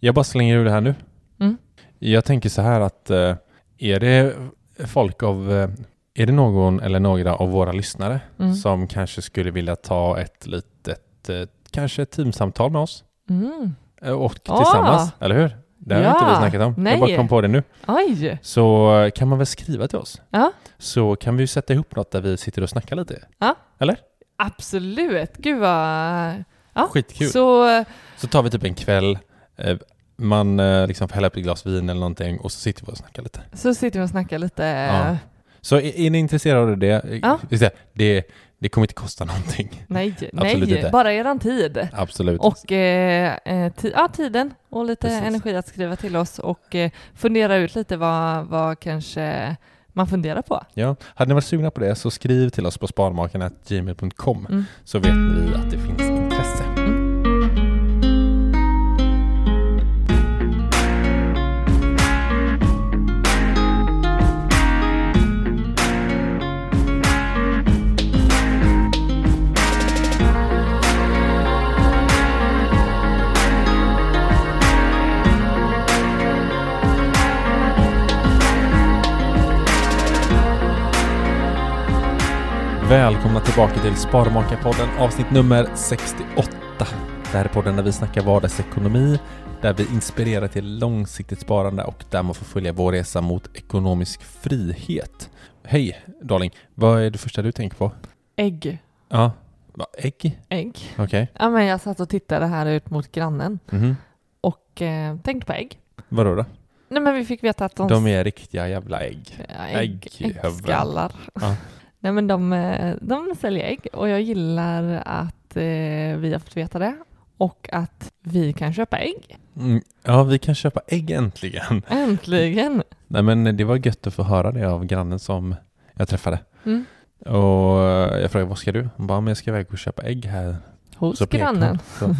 Jag bara slänger ur det här nu. Mm. Jag tänker så här att eh, är det folk av, eh, är det någon eller några av våra lyssnare Mm. som kanske skulle vilja ta ett litet, eh, kanske ett teamsamtal med oss Mm. och Ah. tillsammans, eller hur? Det har Ja, inte vi snackat om. Jag bara nej. kom på det nu. Oj! Så kan man väl skriva till oss? Ja. Så kan vi ju sätta ihop något där vi sitter och snackar lite. Absolut. Gud vad... Ja. Skitkul. Så... Så, tar vi typ en kväll, man eh, liksom hälla upp ett glas vin eller någonting och så sitter vi och snackar lite. så sitter vi och snackar lite. Ja. Så är, är ni intresserade av det? Ja. Ja. Det, det kommer inte kosta någonting. Nej, Absolut nej. inte. Bara eran tid. Absolut. Och eh, eh, ti- ja, tiden och lite Precis. energi att skriva till oss och eh, fundera ut lite vad, vad kanske man funderar på. Ja. Hade ni varit sugna på det så skriv till oss på sparmakarna.gmail.com Mm. så vet vi att det finns intresse. Välkomna tillbaka till Sparmakarpodden avsnitt nummer 68. Det här är podden där vi snackar vardagsekonomi, där vi inspirerar till långsiktigt sparande och där man får följa vår resa mot ekonomisk frihet. Hej Darling, vad är det första du tänker på? Ägg. Ja, va, ägg? Ägg. Okej. Ja, men jag satt och tittade här ut mot grannen Mhm. och eh, tänkte på ägg. Vadå då? Nej, men vi fick veta att de... De är riktiga jävla ägg. Ja, ägg, äggskallar. Ja. Nej, men de, eh, de säljer ägg och jag gillar att eh, vi har fått veta det och att vi kan köpa ägg. Mm, ja, vi kan köpa ägg äntligen. Äntligen! Nej men det var gött att få höra det av grannen som jag träffade. Mm. Och jag frågade vad ska du? Hon bara, men jag ska iväg och köpa ägg här. Hos Så grannen. Så,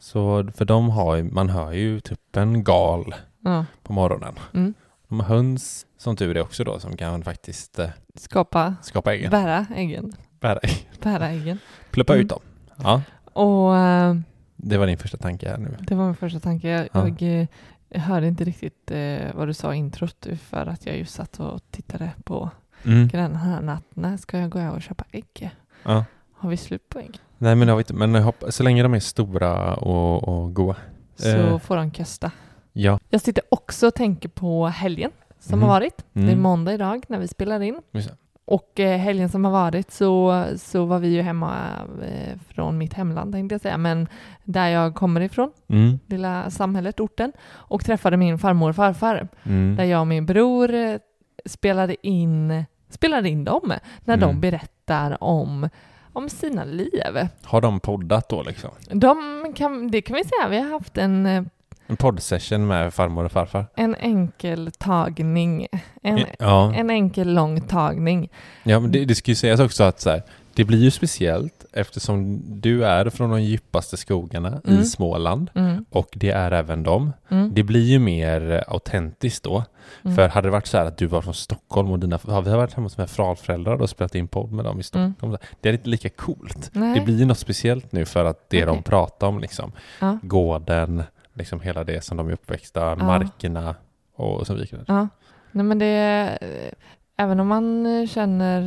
så för de har man hör ju typ en gal Ja. på morgonen. Mm. De har höns som tur är också då som kan faktiskt eh, Skapa, skapa äggen. bära äggen. Bära ägg. Bära äggen. Pluppa Mm. ut dem. Ja, Och eh, det var din första tanke här nu. det var min första tanke. Jag, Ja. jag eh, hörde inte riktigt eh, vad du sa i introt för att jag just satt och tittade på Mm. att när ska jag gå över och köpa ägg? Ja. Har vi slut på ägg? Nej men, jag vet, inte, men hoppas, så länge de är stora och, och goda. Så Eh. får de kösta. Ja. Jag sitter också och tänker på helgen som Mhm. har varit. Det är Mm. måndag idag när vi spelar in. Och eh, helgen som har varit så, så var vi ju hemma eh, från mitt hemland tänkte jag säga, men där jag kommer ifrån, Mm. lilla samhället, orten, och träffade min farmor och farfar, Mm. där jag och min bror eh, spelade in, spelade in dem när de Mm. berättar om, om sina liv. Har de poddat då liksom? De kan, det kan vi säga, vi har haft en, En poddsession med farmor och farfar? en enkel tagning, en, ja. en enkel lång tagning. ja, men det, det ska ju sägas också att så här, det blir ju speciellt eftersom du är från de djupaste skogarna Mm. i Småland Mm, och det är även de. mm, Det blir ju mer autentiskt då. mm. För hade det varit så här att du var från Stockholm och dina, ja, vi har varit hemma hos mina farföräldrar och spelat in podd med dem i Stockholm. Det är inte lika coolt. Nej. Det blir ju något speciellt nu för att det de Okej. pratar om liksom. Ja. Gården, liksom hela det som de är uppväxta, markerna och så vidare. Ja, nej men det eh, även om man känner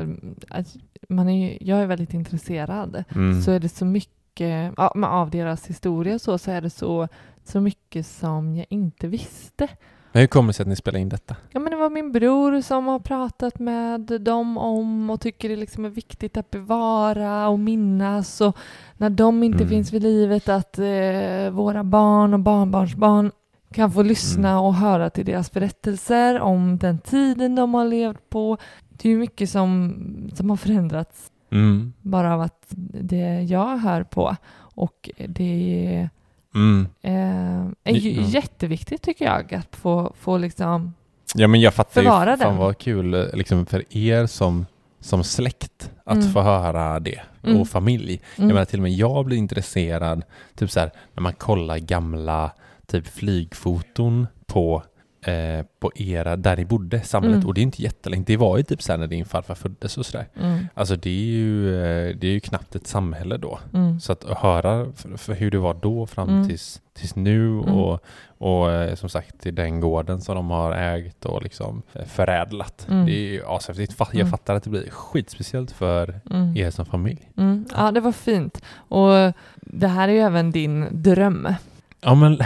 eh, att man är, jag är väldigt intresserad Mm. så är det så mycket ja, av deras historia så, så är det så, så mycket som jag inte visste. Men hur kommer det sig att ni spelar in detta? Ja, men det var min bror som har pratat med dem om och tycker det liksom är viktigt att bevara och minnas och när de inte Mm. finns vid livet att eh, våra barn och barnbarnsbarn kan få lyssna Mm. och höra till deras berättelser om den tiden de har levt på. Det är ju mycket som, som har förändrats Mm. bara av att det jag hör på och det är Mm. eh, är ju Ja. jätteviktigt tycker jag att få, få liksom Ja men jag fattar Förvara ju, fan den. vad kul eh, liksom för er som, som släkt att Mm. få höra det Mm. och familj. mm, Jag menar till och med jag blir intresserad, typ så här när man kollar gamla typ flygfoton på eh, på era, där ni bodde, samhället. Mm. Och det är inte jättelänge. Det var ju typ sen när din farfar föddes och sådär. Mm. Alltså det är ju, eh, det är ju knappt ett samhälle då. Mm. Så att höra för, för hur det var då fram Mm. tills, tills nu Mm. och, och eh, som sagt till den gården som de har ägt och liksom förädlat. Mm. Det är ju ashäftigt. Jag Mm. fattar att det blir skitspeciellt för er som familj. Ja, det var fint. Och det här är ju även din dröm. Ja men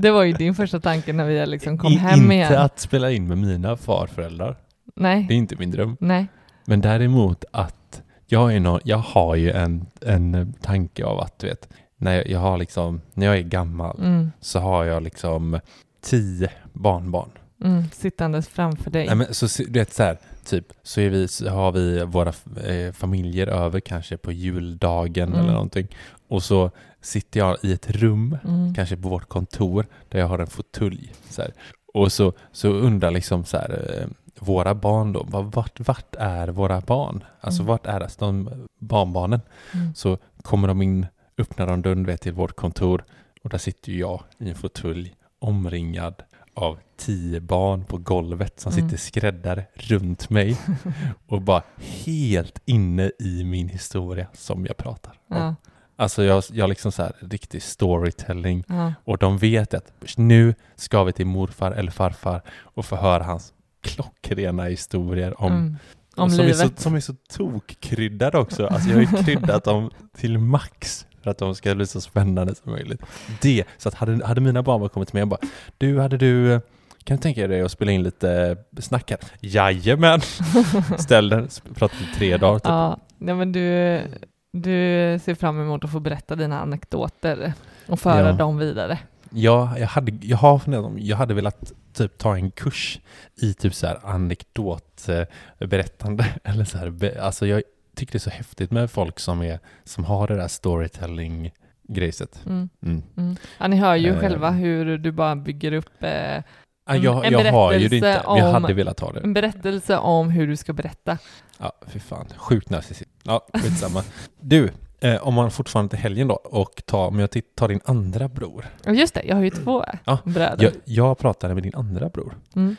Det var ju din första tanke när vi liksom kom i- hem inte igen. att spela in med mina farföräldrar. Nej, Det är inte min dröm. nej. Men däremot att jag, är nå jag har ju en, en tanke av att du vet, när jag, jag har liksom, när jag är gammal Mm. så har jag liksom tio barnbarn. Mm. Sittandes framför dig. Nej, men så, du vet så här, typ, så, vi, så har vi våra eh, familjer över kanske på juldagen Mm. eller någonting. Och så sitter jag i ett rum, Mm. kanske på vårt kontor, där jag har en fåtölj. Och så, så undrar liksom så här, eh, våra barn då, vart, vart är våra barn? Alltså Mm. vart är alltså de barnbarnen? Mm. Så kommer de in, öppnar de dörren vet, till vårt kontor och där sitter jag i en fåtölj omringad av tio barn på golvet som Mm. sitter skräddare runt mig och bara helt inne i min historia som jag pratar om. Ja, Alltså jag, jag liksom så här riktig storytelling ja. och de vet att nu ska vi till morfar eller farfar och få höra hans klockrena historier om Mm. Om som livet. Är så, som är så tokkryddade också. Alltså jag har ju kryddat dem till max för att de ska bli så spännande som möjligt. Det, så att hade, hade mina barn kommit med och bara Du, hade du, kan du tänka dig att spela in lite snack här? Jajamän! Ställ den, pratade i tre dagar typ. Ja, nej, men du, du ser fram emot att få berätta dina anekdoter och föra Ja. dem vidare. Ja, jag hade, jag har funderat om, jag hade velat typ ta en kurs i typ så här anekdotberättande eller så här, alltså jag tycker det är så häftigt med folk som är, som har det där storytelling grejset. Mm. Mm. Mm. Ja, ni hör ju Eh. själva hur du bara bygger upp eh, Ja, jag, en jag har ju det inte, berättelse men jag om- hade velat ha det. en berättelse om hur du ska berätta. Ja, fy fan. Sjukt narcissist. Ja, skitsamma. Du, eh, om man fortfarande till helgen då och tar, om jag tar din andra bror. Och just det, jag har ju två Ja, bröder. Jag, jag pratade med din andra bror Mm.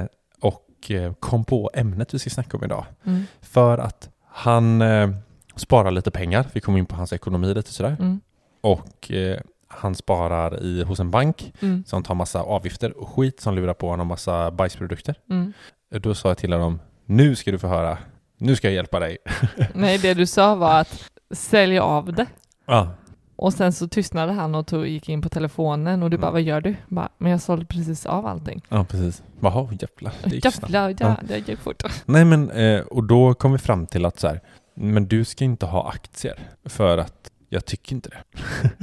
eh, och eh, kom på ämnet vi ska snacka om idag. Mm. För att han eh, sparar lite pengar. Vi kom in på hans ekonomi lite sådär. Mm. Och eh, han sparar i, hos en bank Mm. som tar massa avgifter och skit som lurar på honom massa bajsprodukter. Mm. Då sa jag till honom, nu ska du få höra, nu ska jag hjälpa dig. Nej, det du sa var att sälja av det. Ja, Och sen så tystnade han och tog, gick in på telefonen och du bara, Mm. vad gör du? Bara, men jag sålde precis av allting. ja precis. Jaha, jävlar. Det gick snabbt. Jävlar, ja, det gick fort. Nej men, eh, och då kom vi fram till att så här, men du ska inte ha aktier för att jag tycker inte det.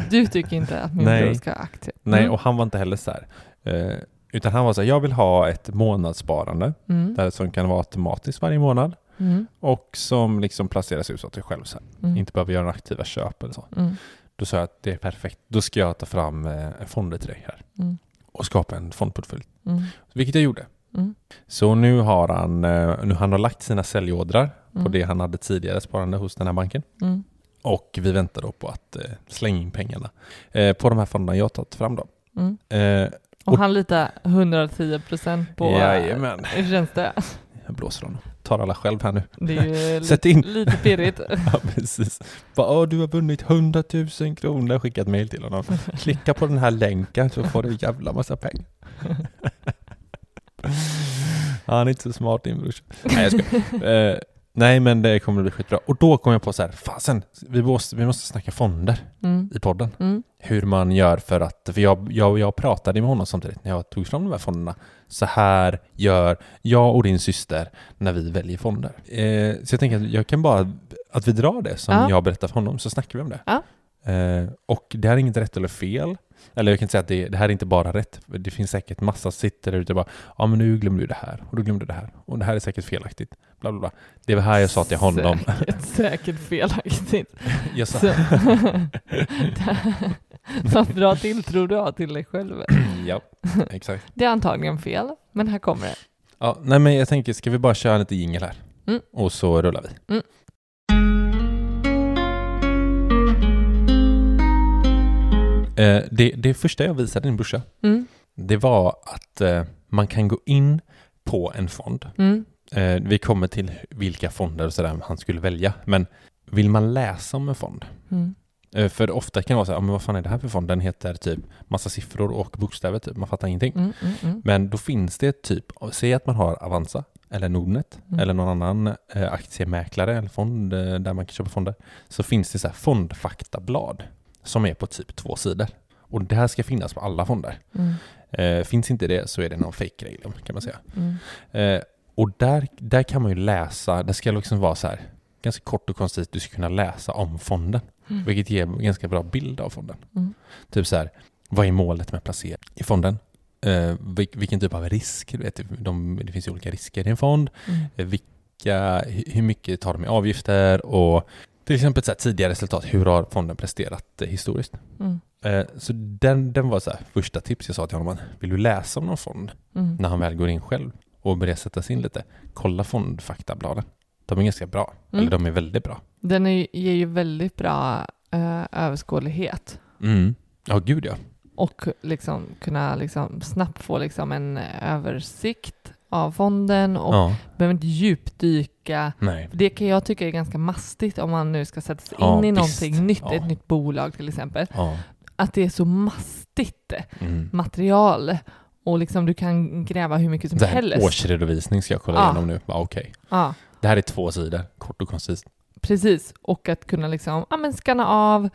Du tycker inte att min Nej. bror ska ha aktier? Nej, Mm. och han var inte heller så här. Eh, utan han var så här, jag vill ha ett månadssparande Mm. där som kan vara automatiskt varje månad Mm. och som liksom placeras ut så att du själv så här, Mm. inte behöver göra aktiva köp eller så. Mm. Då sa jag att det är perfekt. Då ska jag ta fram eh, fonder till dig här Mm. och skapa en fondportfölj. Mm. Vilket jag gjorde. Mm. Så nu har han, eh, nu han har lagt sina säljordrar på Mm. det han hade tidigare sparande hos den här banken. Mm. Och vi väntar då på att eh, slänga in pengarna eh, på de här fonderna jag har tagit fram då. Mm. Eh, Och Och- han litar 110 procent på... Jajamän. Hur känns det? jag blåser honom. Tar alla själv här nu. Det är Sätt in. lite pirrigt. Ja, precis. Bara, "Åh, du har vunnit 100 000 kronor. Skickat mail till honom. Klicka på den här länken så får du jävla massa pengar. Han är inte så smart din brorsa. Nej jag skojar. eh, Nej men det kommer bli skitbra. Och då kom jag på så här, fasen, vi måste, vi måste snacka fonder Mm. i podden. Mm. Hur man gör för att, för jag, jag, jag pratade med honom samtidigt när jag tog fram de här fonderna. Så här gör jag och din syster när vi väljer fonder. Eh, så jag tänker att jag kan bara, att vi drar det som Ja. jag berättar för honom så snackar vi om det. Ja. Eh, och det här är inget rätt eller fel. Eller jag kan inte säga att det, det här är inte bara rätt. Det finns säkert massa sitter där ute och bara ja men nu glömde du det här och du glömde det här och det här är säkert felaktigt. Bla bla bla. Det var här jag sa till honom. Säkert, säkert felaktigt. Jag sa, Så. Vad bra tilltro du har till dig själv. ja, exakt. Det är antagligen fel, men här kommer det. Ja, nej men jag tänker, ska vi bara köra lite jingel här? Mm. Och så rullar vi. Mm. Eh, det, det första jag visade din brorsa, Mm. det var att eh, man kan gå in på en fond. Mm. Eh, vi kommer till vilka fonder och sådär han skulle välja. Men vill man läsa om en fond? Mm. För ofta kan det vara så här, "Ja, men vad fan är det här för fond? Den heter typ massa siffror och bokstäver, typ. man fattar ingenting. Mm, mm, mm. Men då finns det typ, säg att man har Avanza eller Nordnet Mm. eller någon annan aktiemäklare eller fond där man kan köpa fonder. Så finns det så här fondfaktablad som är på typ två sidor. Och det här ska finnas på alla fonder. Mm. Eh, finns inte det så är det någon fake-grej kan man säga. Mm. Eh, och där, där kan man ju läsa, det ska liksom vara så här ganska kort och koncist, du ska kunna läsa om fonden. Mm. Vilket ger en ganska bra bild av fonden. Mm. Typ så här, vad är målet med placering i fonden? Eh, vil- vilken typ av risk? Du vet, de, det finns ju olika risker i en fond. Mm. Eh, vilka, hu- hur mycket tar de i avgifter? Och till exempel så här, tidigare resultat, hur har fonden presterat eh, historiskt? Mm. Eh, så den, den var så här, första tips jag sa till honom. Vill du läsa om någon fond? Mm. När han väl går in själv och börjar sätta sig in lite. Kolla fondfaktabladen. De är ganska bra. Mm. Eller de är väldigt bra. Den är, ger ju väldigt bra eh, överskådlighet. Mm. Ja, gud ja. och liksom kunna liksom snabbt få liksom en översikt av fonden och ja. behöver inte djupdyka. Nej. Det kan jag tycka är ganska mastigt om man nu ska sätta sig Ja, in i visst. någonting nytt, Ja. ett nytt bolag till exempel. Att det är så mastigt Mm. material och liksom du kan gräva hur mycket som helst. årsredovisning ska jag kolla igenom nu. Ja, Okej. Ja, Det här är två sidor, kort och koncist. precis. Och att kunna liksom, ja, men skanna av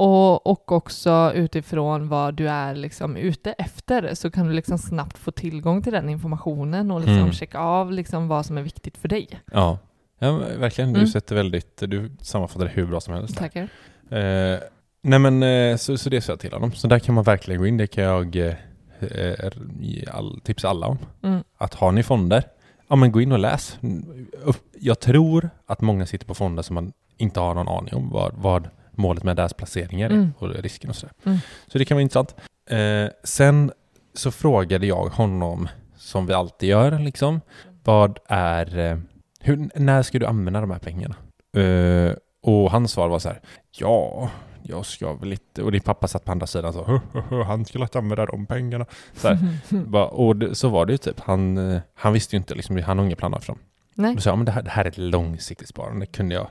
och, och också utifrån vad du är liksom ute efter så kan du liksom snabbt få tillgång till den informationen och liksom Mm. checka av liksom vad som är viktigt för dig. Ja. ja verkligen. Du Mm. sätter väldigt, du sammanfattar det hur bra som helst. Tackar. Eh, nej men eh, så, så det sa jag till honom. Så där kan man verkligen gå in. Det kan jag eh, all, tipsa alla om. Mm. Att har ni fonder, ja men gå in och läs. Jag tror att många sitter på fonder som man inte har någon aning om vad, vad målet med deras placeringar Mm. och risken och sådär. Mm. Så det kan vara intressant. Eh, sen så frågade jag honom, som vi alltid gör, liksom, vad är, eh, hur, när ska du använda de här pengarna? Eh, och hans svar var så här, ja, jag ska väl inte, och din pappa satt på andra sidan så, "Hö, hö, hö, han skulle inte använda de pengarna. Så, här, Bara- och det, så var det ju typ, han, eh, han visste ju inte, liksom, han har inga planer för dem. Nej, så, ja, men det, här, det här är ett långsiktigt sparande, kunde jag,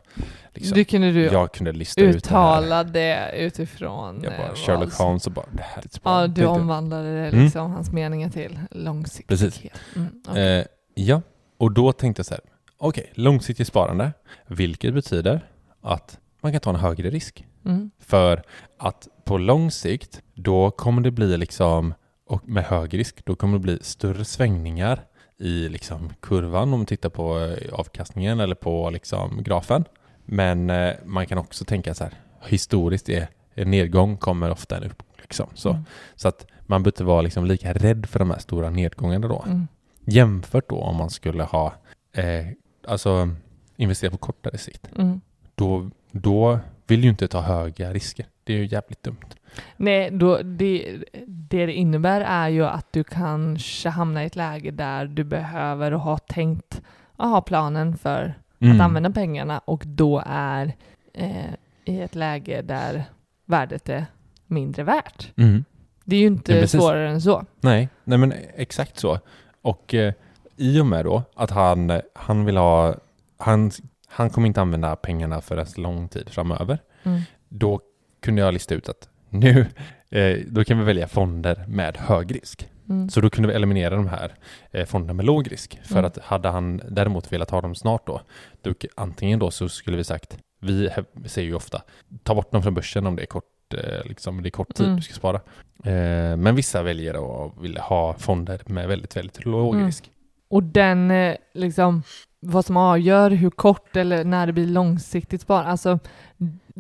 liksom, du kunde du jag kunde lista ut det här. uttala det utifrån Jag bara, eh, Sherlock Holmes och bara, det här är ett Ja, sparande. du Tänkte- omvandlade det Mm. liksom, hans meningar till långsiktighet. Precis. Mm, okej. Eh, ja, och då tänkte jag så här, okej, långsiktigt sparande, vilket betyder att man kan ta en högre risk. Mm. För att på lång sikt, då kommer det bli liksom, och med hög risk, då kommer det bli större svängningar i liksom kurvan om man tittar på eh, avkastningen eller på liksom grafen. Men eh, man kan också tänka så här, historiskt är en nedgång kommer ofta en upp. Liksom. Så, Mm. så att man behöver inte vara liksom lika rädd för de här stora nedgångarna då. Mm. Jämfört då om man skulle ha eh, alltså investera på kortare sikt. Mm. Då, då vill ju inte ta höga risker. Det är ju jävligt dumt. Nej, då, det, det det innebär är ju att du kanske hamnar i ett läge där du behöver har tänkt att ha planen för Mm. att använda pengarna och då är eh, i ett läge där värdet är mindre värt. Mm. Det är ju inte Ja, svårare än så. Nej, nej men exakt så. Och eh, i och med då att han, han vill ha, han, han kommer inte använda pengarna för en lång tid framöver. Mm. Då kunde jag lista ut att nu, eh, då kan vi välja fonder med hög risk. Mm. Så då kunde vi eliminera de här eh, fonderna med låg risk. För Mm. att hade han däremot velat ha dem snart då, då antingen då så skulle vi sagt, vi säger ju ofta, ta bort dem från börsen om det är kort, eh, liksom, det är kort tid Mm. du ska spara. Eh, men vissa väljer och vill ha fonder med väldigt, väldigt låg Mm. risk. Och den, eh, liksom, vad som avgör hur kort eller när det blir långsiktigt spar, alltså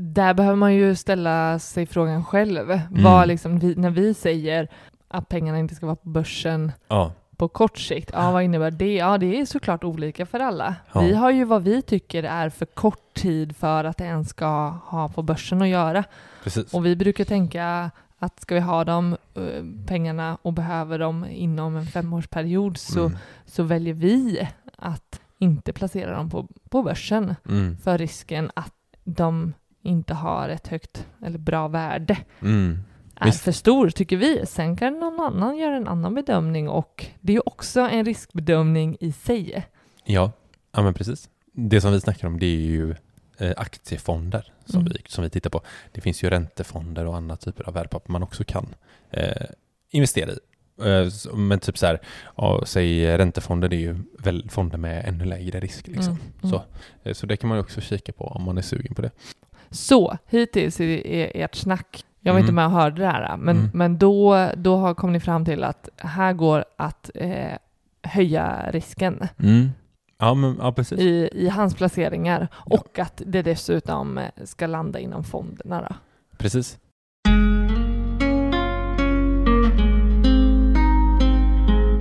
där behöver man ju ställa sig frågan själv. Vad liksom, vi, när vi säger att pengarna inte ska vara på börsen Ja, på kort sikt, ja vad innebär det? Ja det är såklart olika för alla. Ja. Vi har ju vad vi tycker är för kort tid för att det ens ska ha på börsen att göra. precis. Och vi brukar tänka att ska vi ha de eh, pengarna och behöver dem inom en femårsperiod så, Mm. så väljer vi att inte placera dem på, på börsen Mm. för risken att de inte har ett högt eller bra värde. Mm. är Visst. för stor, tycker vi. Sen kan någon annan göra en annan bedömning och det är också en riskbedömning i sig. Ja, ja men precis. Det som vi snackar om det är ju eh, aktiefonder som, Mm. vi, som vi tittar på. Det finns ju räntefonder och andra typer av värdepapper man också kan eh, investera i. Eh, men typ så här, ja, säg räntefonder, det är ju väl fonder med ännu lägre risk. Liksom. Mm, mm. Så, eh, så det kan man också kika på om man är sugen på det. Så hittills i ert snack, jag var Mm. inte med och hörde det här, men, Mm. men då, då har kom ni fram till att här går att eh, höja risken Ja, men, ja, precis. i, i hans placeringar och att det dessutom eh, ska landa inom fonderna. Då. precis.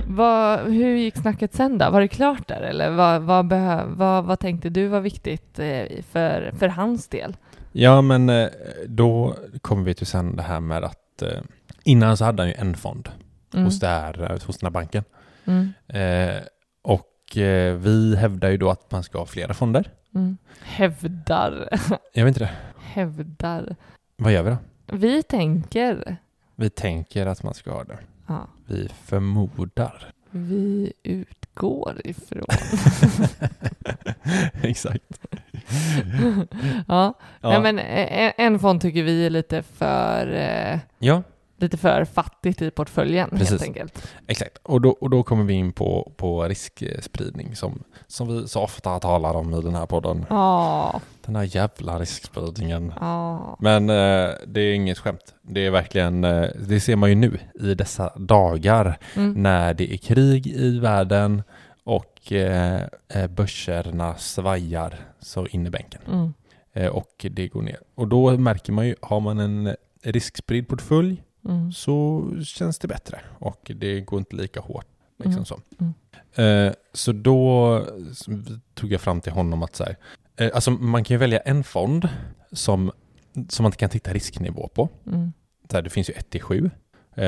Vad, hur gick snacket sen då? Var det klart där eller vad, vad, behö, vad, vad tänkte du var viktigt eh, för, för hans del? Ja, men eh, då kommer vi till sen det här med att eh, innan så hade han ju en fond Mm. hos, det här, eh, hos den här banken. Mm. Eh, och eh, vi hävdar ju då att man ska ha flera fonder. Mm. Hävdar, Jag vet inte det. hävdar. Vad gör vi då? Vi tänker, Vi tänker att man ska ha det. ja, Vi förmodar. vi utgår ifrån. Exakt. ja, Ja. Nej, men eh, en fond tycker vi är lite för, eh, ja, lite för fattigt i portföljen helt Precis. enkelt. exakt. Och då, och då kommer vi in på, på riskspridning som, som vi så ofta talar om i den här podden. Ja, Den här jävla riskspridningen. ja. Men eh, det är inget skämt. Det är verkligen, eh, det ser man ju nu i dessa dagar Mm. när det är krig i världen och eh, eh, börserna svajar så in i bänken. Mm. Eh, och det går ner. Och då märker man ju, har man en riskspridd portfölj Mm. så känns det bättre och det går inte lika hårt. Liksom Mm. så. Mm. Eh, så då s- tog jag fram till honom att så här, eh, alltså man kan ju välja en fond som, som man kan titta risknivå på. Mm. Så här, det finns ju 1 till 7, eh,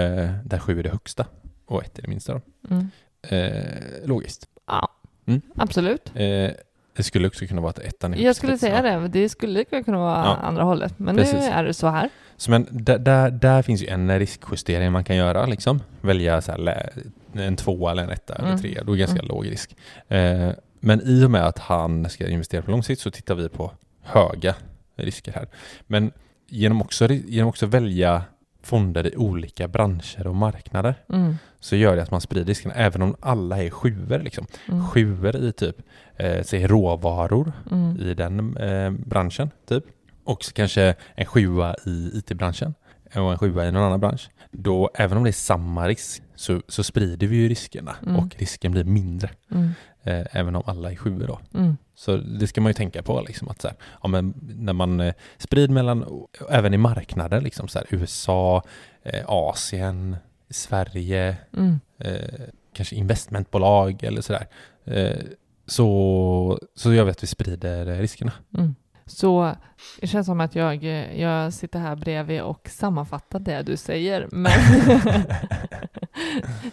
där 7 är det högsta och 1 är det minsta. Mm. Eh, logiskt. Ja, Mm. absolut. Eh, det skulle också kunna vara att ettan är Jag skulle säga det, det skulle kunna vara Ja. andra hållet. Men Precis. nu är det så här. Så men där, där, där finns ju en riskjustering man kan göra liksom. Välja så här, en tvåa eller en etta eller Mm. trea. Då är det ganska Mm. låg risk. Eh, men i och med att han ska investera på lång sikt så tittar vi på höga risker här. Men genom också, genom också välja fonder i olika branscher och marknader Mm. Så gör det att man sprider riskerna även om alla är sjuor. Liksom. Mm. Sjuor i typ, eh, säg råvaror Mm. i den eh, branschen typ. Och så kanske en sjua i IT-branschen och en sjua i någon annan bransch. Då, även om det är samma risk, så, så sprider vi ju riskerna Mm. och risken blir mindre. Mm. Eh, även om alla är sjuor då. Mm. Så det ska man ju tänka på liksom att så här, ja, men när man eh, sprider mellan, även i marknader liksom så här, USA, eh, Asien, Sverige, Mm. eh, kanske investmentbolag eller sådär. Eh, så, så gör vi att vi sprider eh, riskerna. Mm. Så det känns som att jag, eh, jag sitter här bredvid och sammanfattar det du säger. Men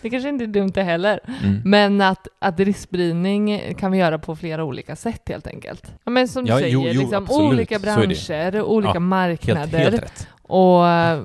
det kanske inte är dumt det heller. Mm. Men att, att riskspridning kan vi göra på flera olika sätt helt enkelt. Ja, men som du Ja, säger, jo, jo, liksom, olika branscher, olika Ja, marknader Helt, helt och eh,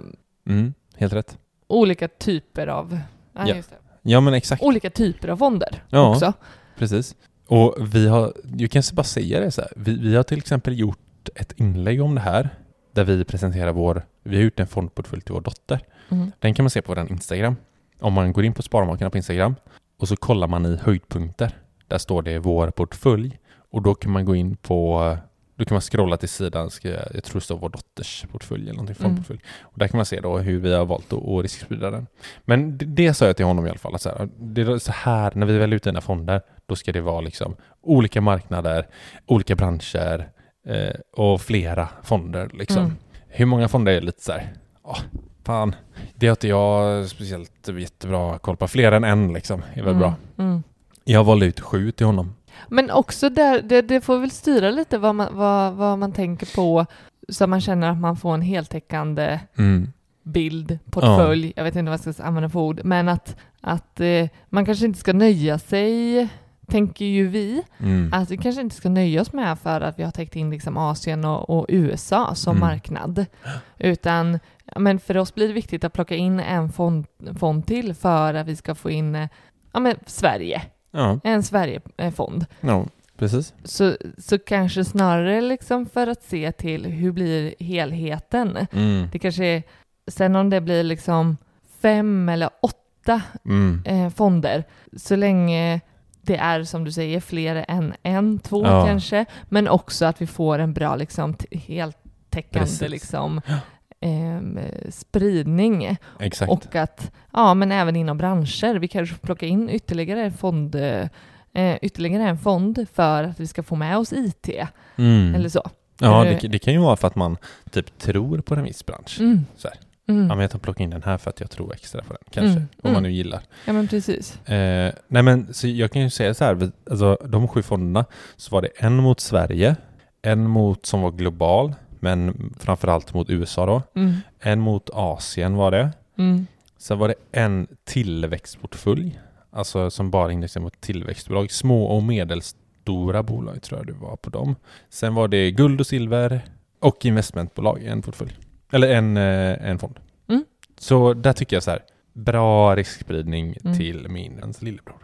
Mm, helt rätt. Olika typer av ja, Ja. Ja men exakt, olika typer av fonder Ja. också. precis. Och vi har, jag kan bara säga det så här, vi, vi har till exempel gjort ett inlägg om det här där vi presenterar vår, vi har gjort en fondportfölj till vår dotter. Mm. Den kan man se på vår Instagram. Om man går in på Sparmakarna på Instagram och så kollar man i höjdpunkter. Där står det vår portfölj och då kan man gå in på då kan man scrolla till sidan, ska jag, tror det står vår dotters portfölj eller någonting, Mm. fondportfölj. Och där kan man se då hur vi har valt att, att risksprida den. Men det, det sa jag till honom i alla fall, att så här, det är så här, när vi väljer ut dina fonder, då ska det vara liksom olika marknader, olika branscher eh, och flera fonder liksom. Mm. Hur många fonder är lite så här, ja, fan, det har inte jag speciellt jättebra koll på. Fler än en liksom, är väl Mm. bra. Mm. Jag valde ut sju till honom. Men också där, det, det får väl styra lite vad man, vad, vad man tänker på så man känner att man får en heltäckande Mm. bild, portfölj, jag vet inte vad jag ska använda för ord, men att, att eh, man kanske inte ska nöja sig, tänker ju vi, Mm. att vi kanske inte ska nöja oss med för att vi har täckt in liksom Asien och, och USA som Mm. marknad, utan ja, men för oss blir det viktigt att plocka in en fond, fond till för att vi ska få in eh, ja, men Sverige, Ja, en Sverigefond. ja precis. Så, så kanske snarare liksom för att se till hur blir helheten. Mm. Det kanske är, sen om det blir liksom fem eller åtta Mm. eh, fonder, så länge det är som du säger fler än en, två Ja. kanske, men också att vi får en bra liksom heltäckande liksom ehm, spridning Exakt. och att, ja men även inom branscher, vi kanske plocka in ytterligare en fond eh, ytterligare en fond för att vi ska få med oss IT Mm. eller så. Ja, Eh, det, det kan ju vara för att man typ tror på en viss bransch. Mm. Så här. Mm. Ja, men jag tar plocka in den här för att jag tror extra på den, kanske. Mm. Om man Mm. nu gillar. Ja men precis. Eh, nej men, så jag kan ju säga så här, alltså de sju fonderna, så var det en mot Sverige, en mot som var global, men framförallt mot USA då. Mm. En mot Asien var det. Mm. Sen var det en tillväxtportfölj, alltså som bara indexerar mot tillväxtbolag. Små och medelstora bolag tror jag det var på dem. Sen var det guld och silver och investmentbolag i en portfölj. Eller en, eh, en fond. Mm. Så där tycker jag så här, bra riskspridning Mm. till min ens lillebror.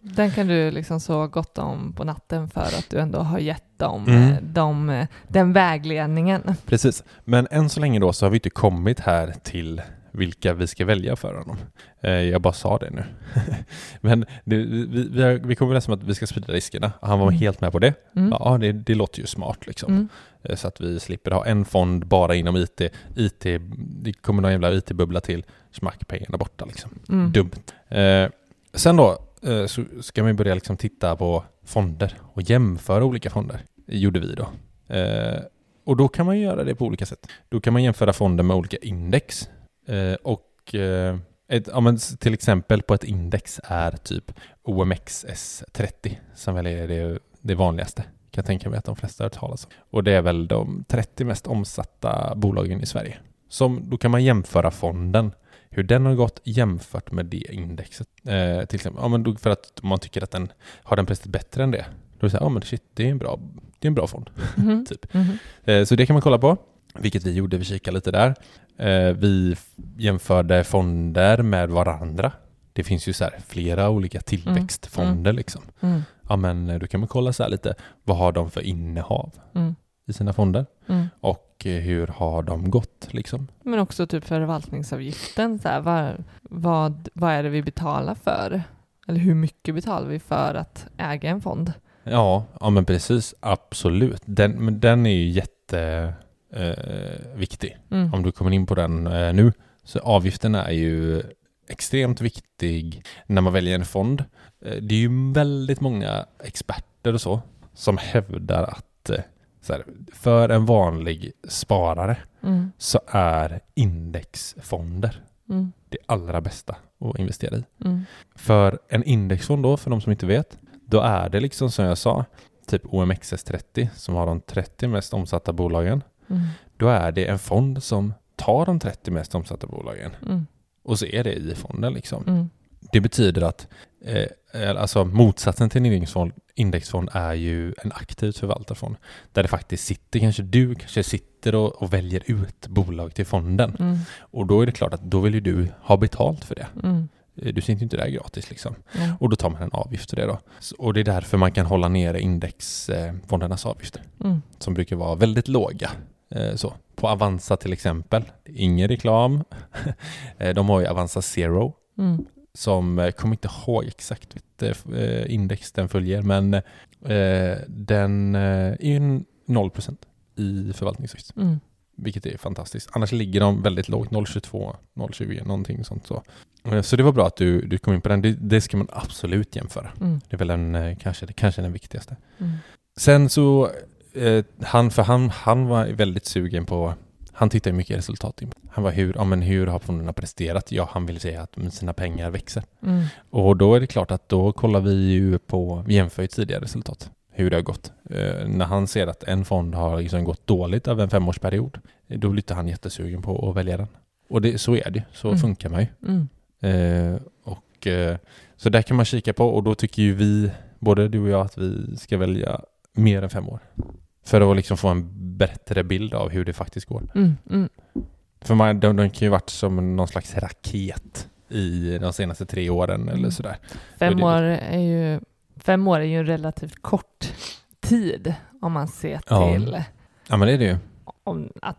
Den kan du liksom så gott om på natten för att du ändå har gett dem, Mm. eh, dem eh, den vägledningen. Precis, men än så länge då så har vi inte kommit här till vilka vi ska välja för honom. Eh, jag bara sa det nu. men det, vi, vi, har, vi kom överens om att vi ska sprida riskerna. Han var Mm. helt med på det. Mm. Ja, det, det låter ju smart liksom. Mm. Eh, Så att vi slipper ha en fond bara inom IT. IT det kommer någon jävla IT-bubbla till. Smack pengarna borta liksom. Mm. Dumt. Eh, sen då eh, så ska man börja liksom titta på fonder och jämföra olika fonder. Det gjorde vi då. Eh, och då kan man göra det på olika sätt. Då kan man jämföra fonder med olika index. Eh, och eh, ett, ja, men till exempel på ett index är typ OMXS30 som väl är det, det vanligaste. Kan jag tänka mig att de flesta har hört talas om. Och det är väl de 30 mest omsatta bolagen i Sverige. Som, då kan man jämföra fonden hur den har gått jämfört med det indexet. Eh, till exempel, ja, men då för att man tycker att den har den presterat bättre än det. Då är det så här, ja men shit, det är en bra, det är en bra fond. Mhm. Typ. Mhm. Eh, så det kan man kolla på, vilket vi gjorde, vi kikade lite där. Eh, vi jämförde fonder med varandra. Det finns ju så flera olika tillväxtfonder liksom. Mm. Ja men eh, då kan man kolla så här lite, vad har de för innehav Mm. i sina fonder? Mm. Och eh, hur har de gått liksom? Men också typ förvaltningsavgiften, så här, vad, vad, vad är det vi betalar för? Eller hur mycket betalar vi för att äga en fond? Ja, ja men precis, absolut. Den, men den är ju jätteviktig. Eh, viktig. Mm. Om du kommer in på den eh, nu. Så avgiften är ju extremt viktig när man väljer en fond. Eh, det är ju väldigt många experter och så som hävdar att eh, här, för en vanlig sparare Mm. så är indexfonder Mm. det allra bästa att investera i. Mm. För en indexfond då, för de som inte vet, då är det liksom som jag sa, typ OMXS30 som har de 30 mest omsatta bolagen. Mm. Då är det en fond som tar de 30 mest omsatta bolagen Mm. och så är det i fonden liksom. Mm. Det betyder att eh, alltså motsatsen till en indexfond, indexfond är ju en aktivt förvaltarfond där det faktiskt sitter, kanske du kanske sitter och, och väljer ut bolag till fonden Mm. och då är det klart att då vill ju du ha betalt för det. Mm. Eh, Du sitter ju inte där gratis liksom. Ja. Och då tar man en avgift för det då. Och det är därför man kan hålla nere indexfondernas avgifter Mm. som brukar vara väldigt låga. Eh, Så. På Avanza till exempel, ingen reklam. Eh, De har ju Avanza Zero Mm. som, jag kommer inte ihåg exakt vilket eh, index den följer, men eh, den eh, är ju 0% i förvaltningsavgift, Mm. vilket är fantastiskt. Annars ligger de väldigt lågt, 0,22, 0,20, någonting sånt. Så. Eh, så det var bra att du, du kom in på den, det, det ska man absolut jämföra. Mm. Det är väl eh, kanske, det kanske är den viktigaste. Mm. Sen så, eh, han, för han, han var väldigt sugen på, han tittar ju mycket resultat. Han var hur, ja men hur har fonderna presterat? Ja, han vill säga att sina pengar växer. Mm. Och då är det klart att då kollar vi ju på, vi jämför ju tidigare resultat, hur det har gått. Eh, när han ser att en fond har liksom gått dåligt över en femårsperiod, då blir han jättesugen på att välja den. Och det, så är det, så Mm. funkar man ju. Mm. Eh, och, eh, så där kan man kika på och då tycker ju vi, både du och jag, att vi ska välja mer än fem år. För att liksom få en bättre bild av hur det faktiskt går. Mm. Mm. För man, de, de kan ju varit som någon slags raket i de senaste tre åren eller Mm. sådär. Fem år är ju fem år är ju en relativt kort tid om man ser Ja. till Ja men det är det ju. om att,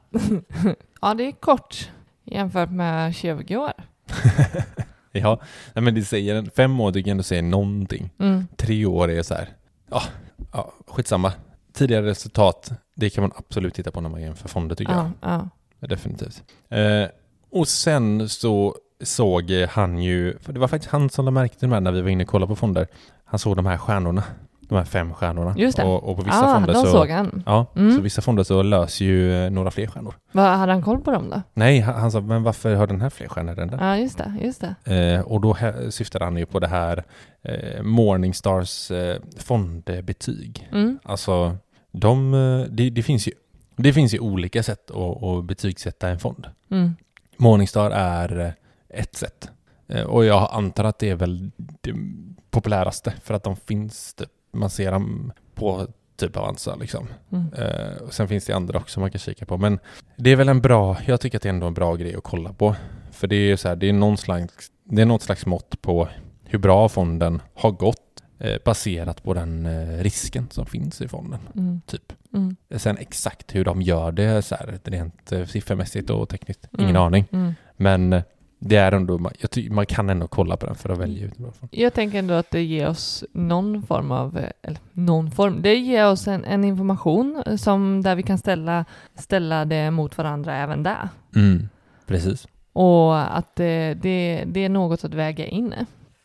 ja det är kort jämfört med 20 år. Ja, men det säger fem år tycker jag ändå säger någonting. Mm. Tre år är så här, ja, ja skitsamma. Tidigare resultat, det kan man absolut titta på när man jämför fonder tycker jag. Ja, ja. Definitivt. Eh, och sen så såg han ju, för det var faktiskt han som lade märke till de här när vi var inne och kollade på fonder. Han såg de här stjärnorna, de här fem stjärnorna. Just det. Och, och på vissa ah, fonder de så... såg han. Ja, Mm. så vissa fonder så löser ju eh, några fler stjärnor. Vad, hade han koll på dem då? Nej, han, han sa, men varför har den här fler stjärnor än den? Ja, just det. Just det. Eh, och då syftade han ju på det här eh, Morningstars eh, fondbetyg. Mm. Alltså, de, eh, det, det, finns ju, det finns ju olika sätt att, att betygsätta en fond. Mm. Morningstar är eh, ett sätt. Och jag antar att det är väl det populäraste för att de finns, typ, man ser dem på typ Avanza liksom. Mm. Eh, och sen finns det andra också man kan kika på. Men det är väl en bra, jag tycker att det är ändå en bra grej att kolla på. För det är ju så här, det är någon slags, det är något slags mått på hur bra fonden har gått eh, baserat på den eh, risken som finns i fonden. Mm. Typ. Mm. Sen exakt hur de gör det så här, rent eh, siffermässigt och tekniskt, ingen Mm. aning. Mm. Men eh, det är ändå, man- jag tycker man kan ändå kolla på den för att välja ut bra. Jag tänker ändå att det ger oss någon form av, eh, eller någon form, det ger oss en, en information eh, som där vi kan ställa, ställa det mot varandra även där. Mm. Precis. Och att det, det, det är något att väga in.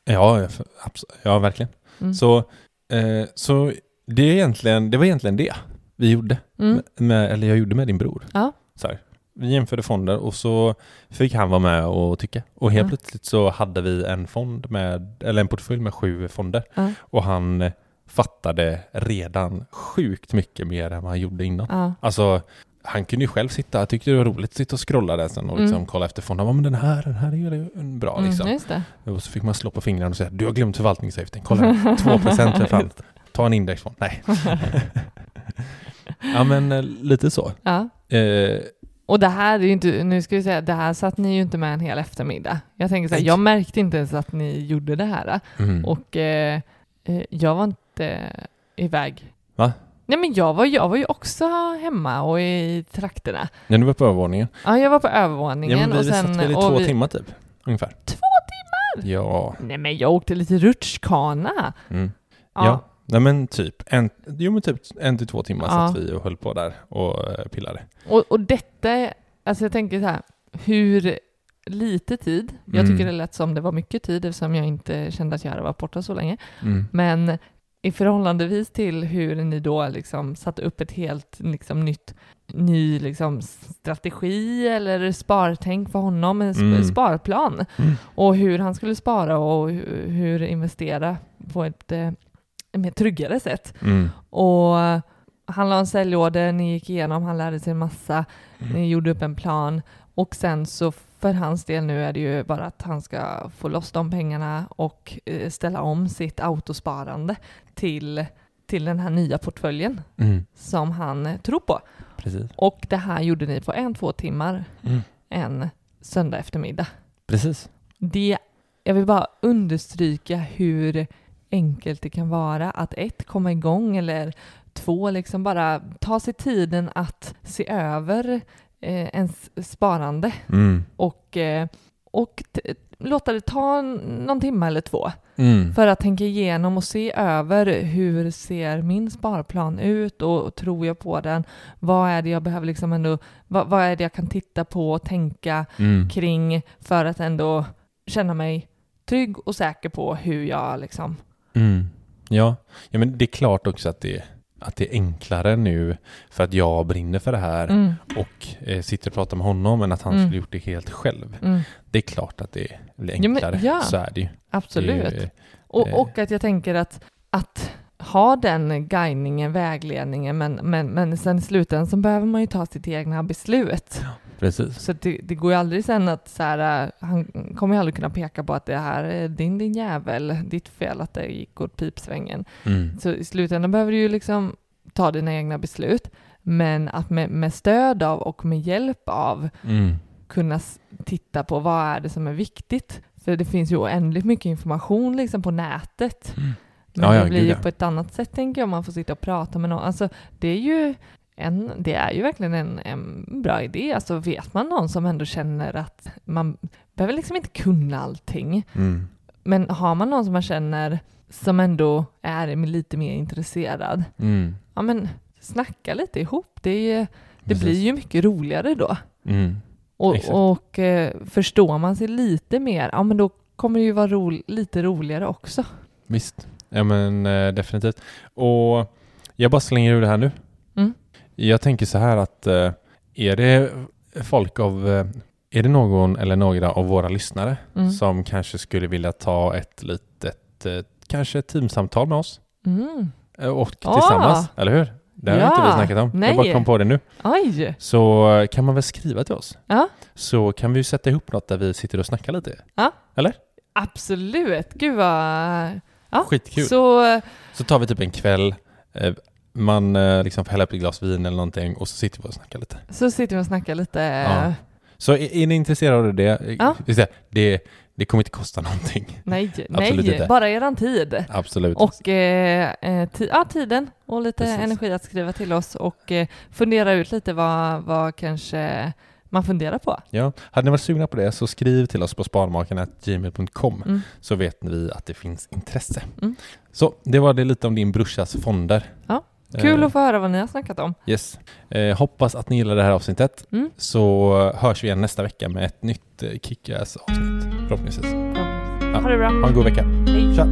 Ja, ja, verkligen. Mm. Så, eh, så det, är egentligen, det var egentligen det vi gjorde. Mm. Med, med, eller jag gjorde med din bror. Ja. Så här. Vi jämförde fonder och så fick han vara med och tycka. Och helt Ja. plötsligt så hade vi en fond med, eller en portfölj med sju fonder. Ja. Och han fattade redan sjukt mycket mer än vad han gjorde innan. Ja. Alltså, han kunde ju själv sitta, jag tyckte det var roligt att sitta och scrolla där sen och liksom Mm. kolla efter fonder. Ja, men den här, den här är ju bra liksom. Mm, just det. Och så fick man slå på fingrarna och säga du har glömt förvaltningsavgiften, kolla 2 procent för fan. Ta en indexfond. Nej. ja men eh, lite så. Ja. Eh, Och det här är ju inte, nu ska vi säga, det här satt ni ju inte med en hel eftermiddag. Jag tänker så här, jag märkte inte ens att ni gjorde det här. mm. Och eh, eh, jag var inte iväg. Va? Nej men jag var, jag var ju också hemma och i trakterna. När du var på övervåningen. Ja, jag var på Ja, övervåningen men vi, och vi sen... satt väl i två vi, timmar typ. Ungefär. Två timmar? Ja. Nej men jag åkte lite rutschkana. Mm. Ja. Ja. Nej men typ, en, jo men typ en till två timmar Ja. satt vi och höll på där och eh, pillade. Och, och detta, alltså jag tänker så här, hur lite tid, jag Mm. tycker det lät som det var mycket tid eftersom jag inte kände att jag hade varit borta så länge, Mm. men i förhållandevis till hur ni då liksom satte upp ett helt liksom nytt ny liksom strategi eller spartänk för honom, en Mm. sparplan Mm. och hur han skulle spara och hu- hur investera på ett eh, mer tryggare sätt. Mm. Och han la en säljorder, ni gick igenom, han lärde sig en massa, Mm. ni gjorde upp en plan och sen så för hans del nu är det ju bara att han ska få loss de pengarna och eh, ställa om sitt autosparande till, till den här nya portföljen Mm. som han tror på. Precis. Och det här gjorde ni på en, två timmar Mm. en söndag eftermiddag. Precis. Det, jag vill bara understryka hur enkelt det kan vara att ett, komma igång eller två, liksom bara ta sig tiden att se över eh, ens sparande Mm. och, eh, och låta det ta någon timme eller två Mm. för att tänka igenom och se över hur ser min sparplan ut och, och tror jag på den? Vad är det jag behöver liksom ändå, vad, vad är det jag kan titta på och tänka Mm. kring för att ändå känna mig trygg och säker på hur jag liksom... Mm. Ja. ja, men det är klart också att det, att det är enklare nu för att jag brinner för det här Mm, och eh, sitter och pratar med honom än att han Mm. skulle gjort det helt själv. mm, Det är klart att det blir Ja, enklare. ja. Så är det ju. absolut. Det är ju, och, eh, och att jag tänker att, att ha den guidningen, vägledningen, men, men, men sen i slutändan så behöver man ju ta sitt egna beslut. Precis. Så det, det går ju aldrig sen att så här, äh, han kommer ju aldrig kunna peka på att det här är din, din jävel, ditt fel att det gick åt pipsvängen. Mm. Så i slutändan behöver du ju liksom ta dina egna beslut, men att med, med stöd av och med hjälp av Mm. kunna titta på vad är det som är viktigt. För det finns ju oändligt mycket information liksom på nätet. Men Ja, ja, det blir ju ja. på ett annat sätt tänker jag om man får sitta och prata med någon. Alltså det är ju en, det är ju verkligen en, en bra idé. Alltså vet man någon som ändå känner att man behöver liksom inte kunna allting. Mm. Men har man någon som man känner som ändå är lite mer intresserad, Mm. ja men snacka lite ihop. Det, det Precis. blir ju mycket roligare då. Mm. Och, och eh, förstår man sig lite mer, ja men då kommer det ju vara ro, lite roligare också. Visst, ja men eh, definitivt. Och jag bara slänger ur det här nu. Mm. Jag tänker så här att eh, är det folk av, eh, är det någon eller några av våra lyssnare Mm. som kanske skulle vilja ta ett litet, eh, kanske ett teamsamtal med oss Mm. och Ah. tillsammans, eller hur? Det har Ja, inte vi snackat om. nej. Jag bara kom på det nu. Oj! Så kan man väl skriva till oss? Ja. Så kan vi ju sätta ihop något där vi sitter och snackar lite. Absolut, gud vad... Ja, Skitkul. Så... Så, tar vi typ en kväll, man eh, liksom får hälla upp ett glas vin eller någonting och så sitter vi och snackar lite. så sitter vi och snackar lite. Ja. Så är, är ni intresserade av det? Ja. det, det kommer inte kosta någonting. Nej, Absolut nej, inte. bara eran tid. Absolut. Och eh, eh, ti- ja, tiden och lite Precis. energi att skriva till oss och eh, fundera ut lite vad, vad kanske man funderar på. Ja. Hade ni varit sugna på det så skriv till oss på sparmakarna.gmail.com Mm. så vet vi att det finns intresse. Mm. Så det var det lite om din brorsas fonder. Ja. Kul Eh, att få höra vad ni har snackat om. Yes. Eh, hoppas att ni gillar det här avsnittet. Mm. Så hörs vi igen nästa vecka med ett nytt eh, Kickass avsnitt. Förhoppningsvis. Ha det bra. Ha en god vecka. Hej. Tja!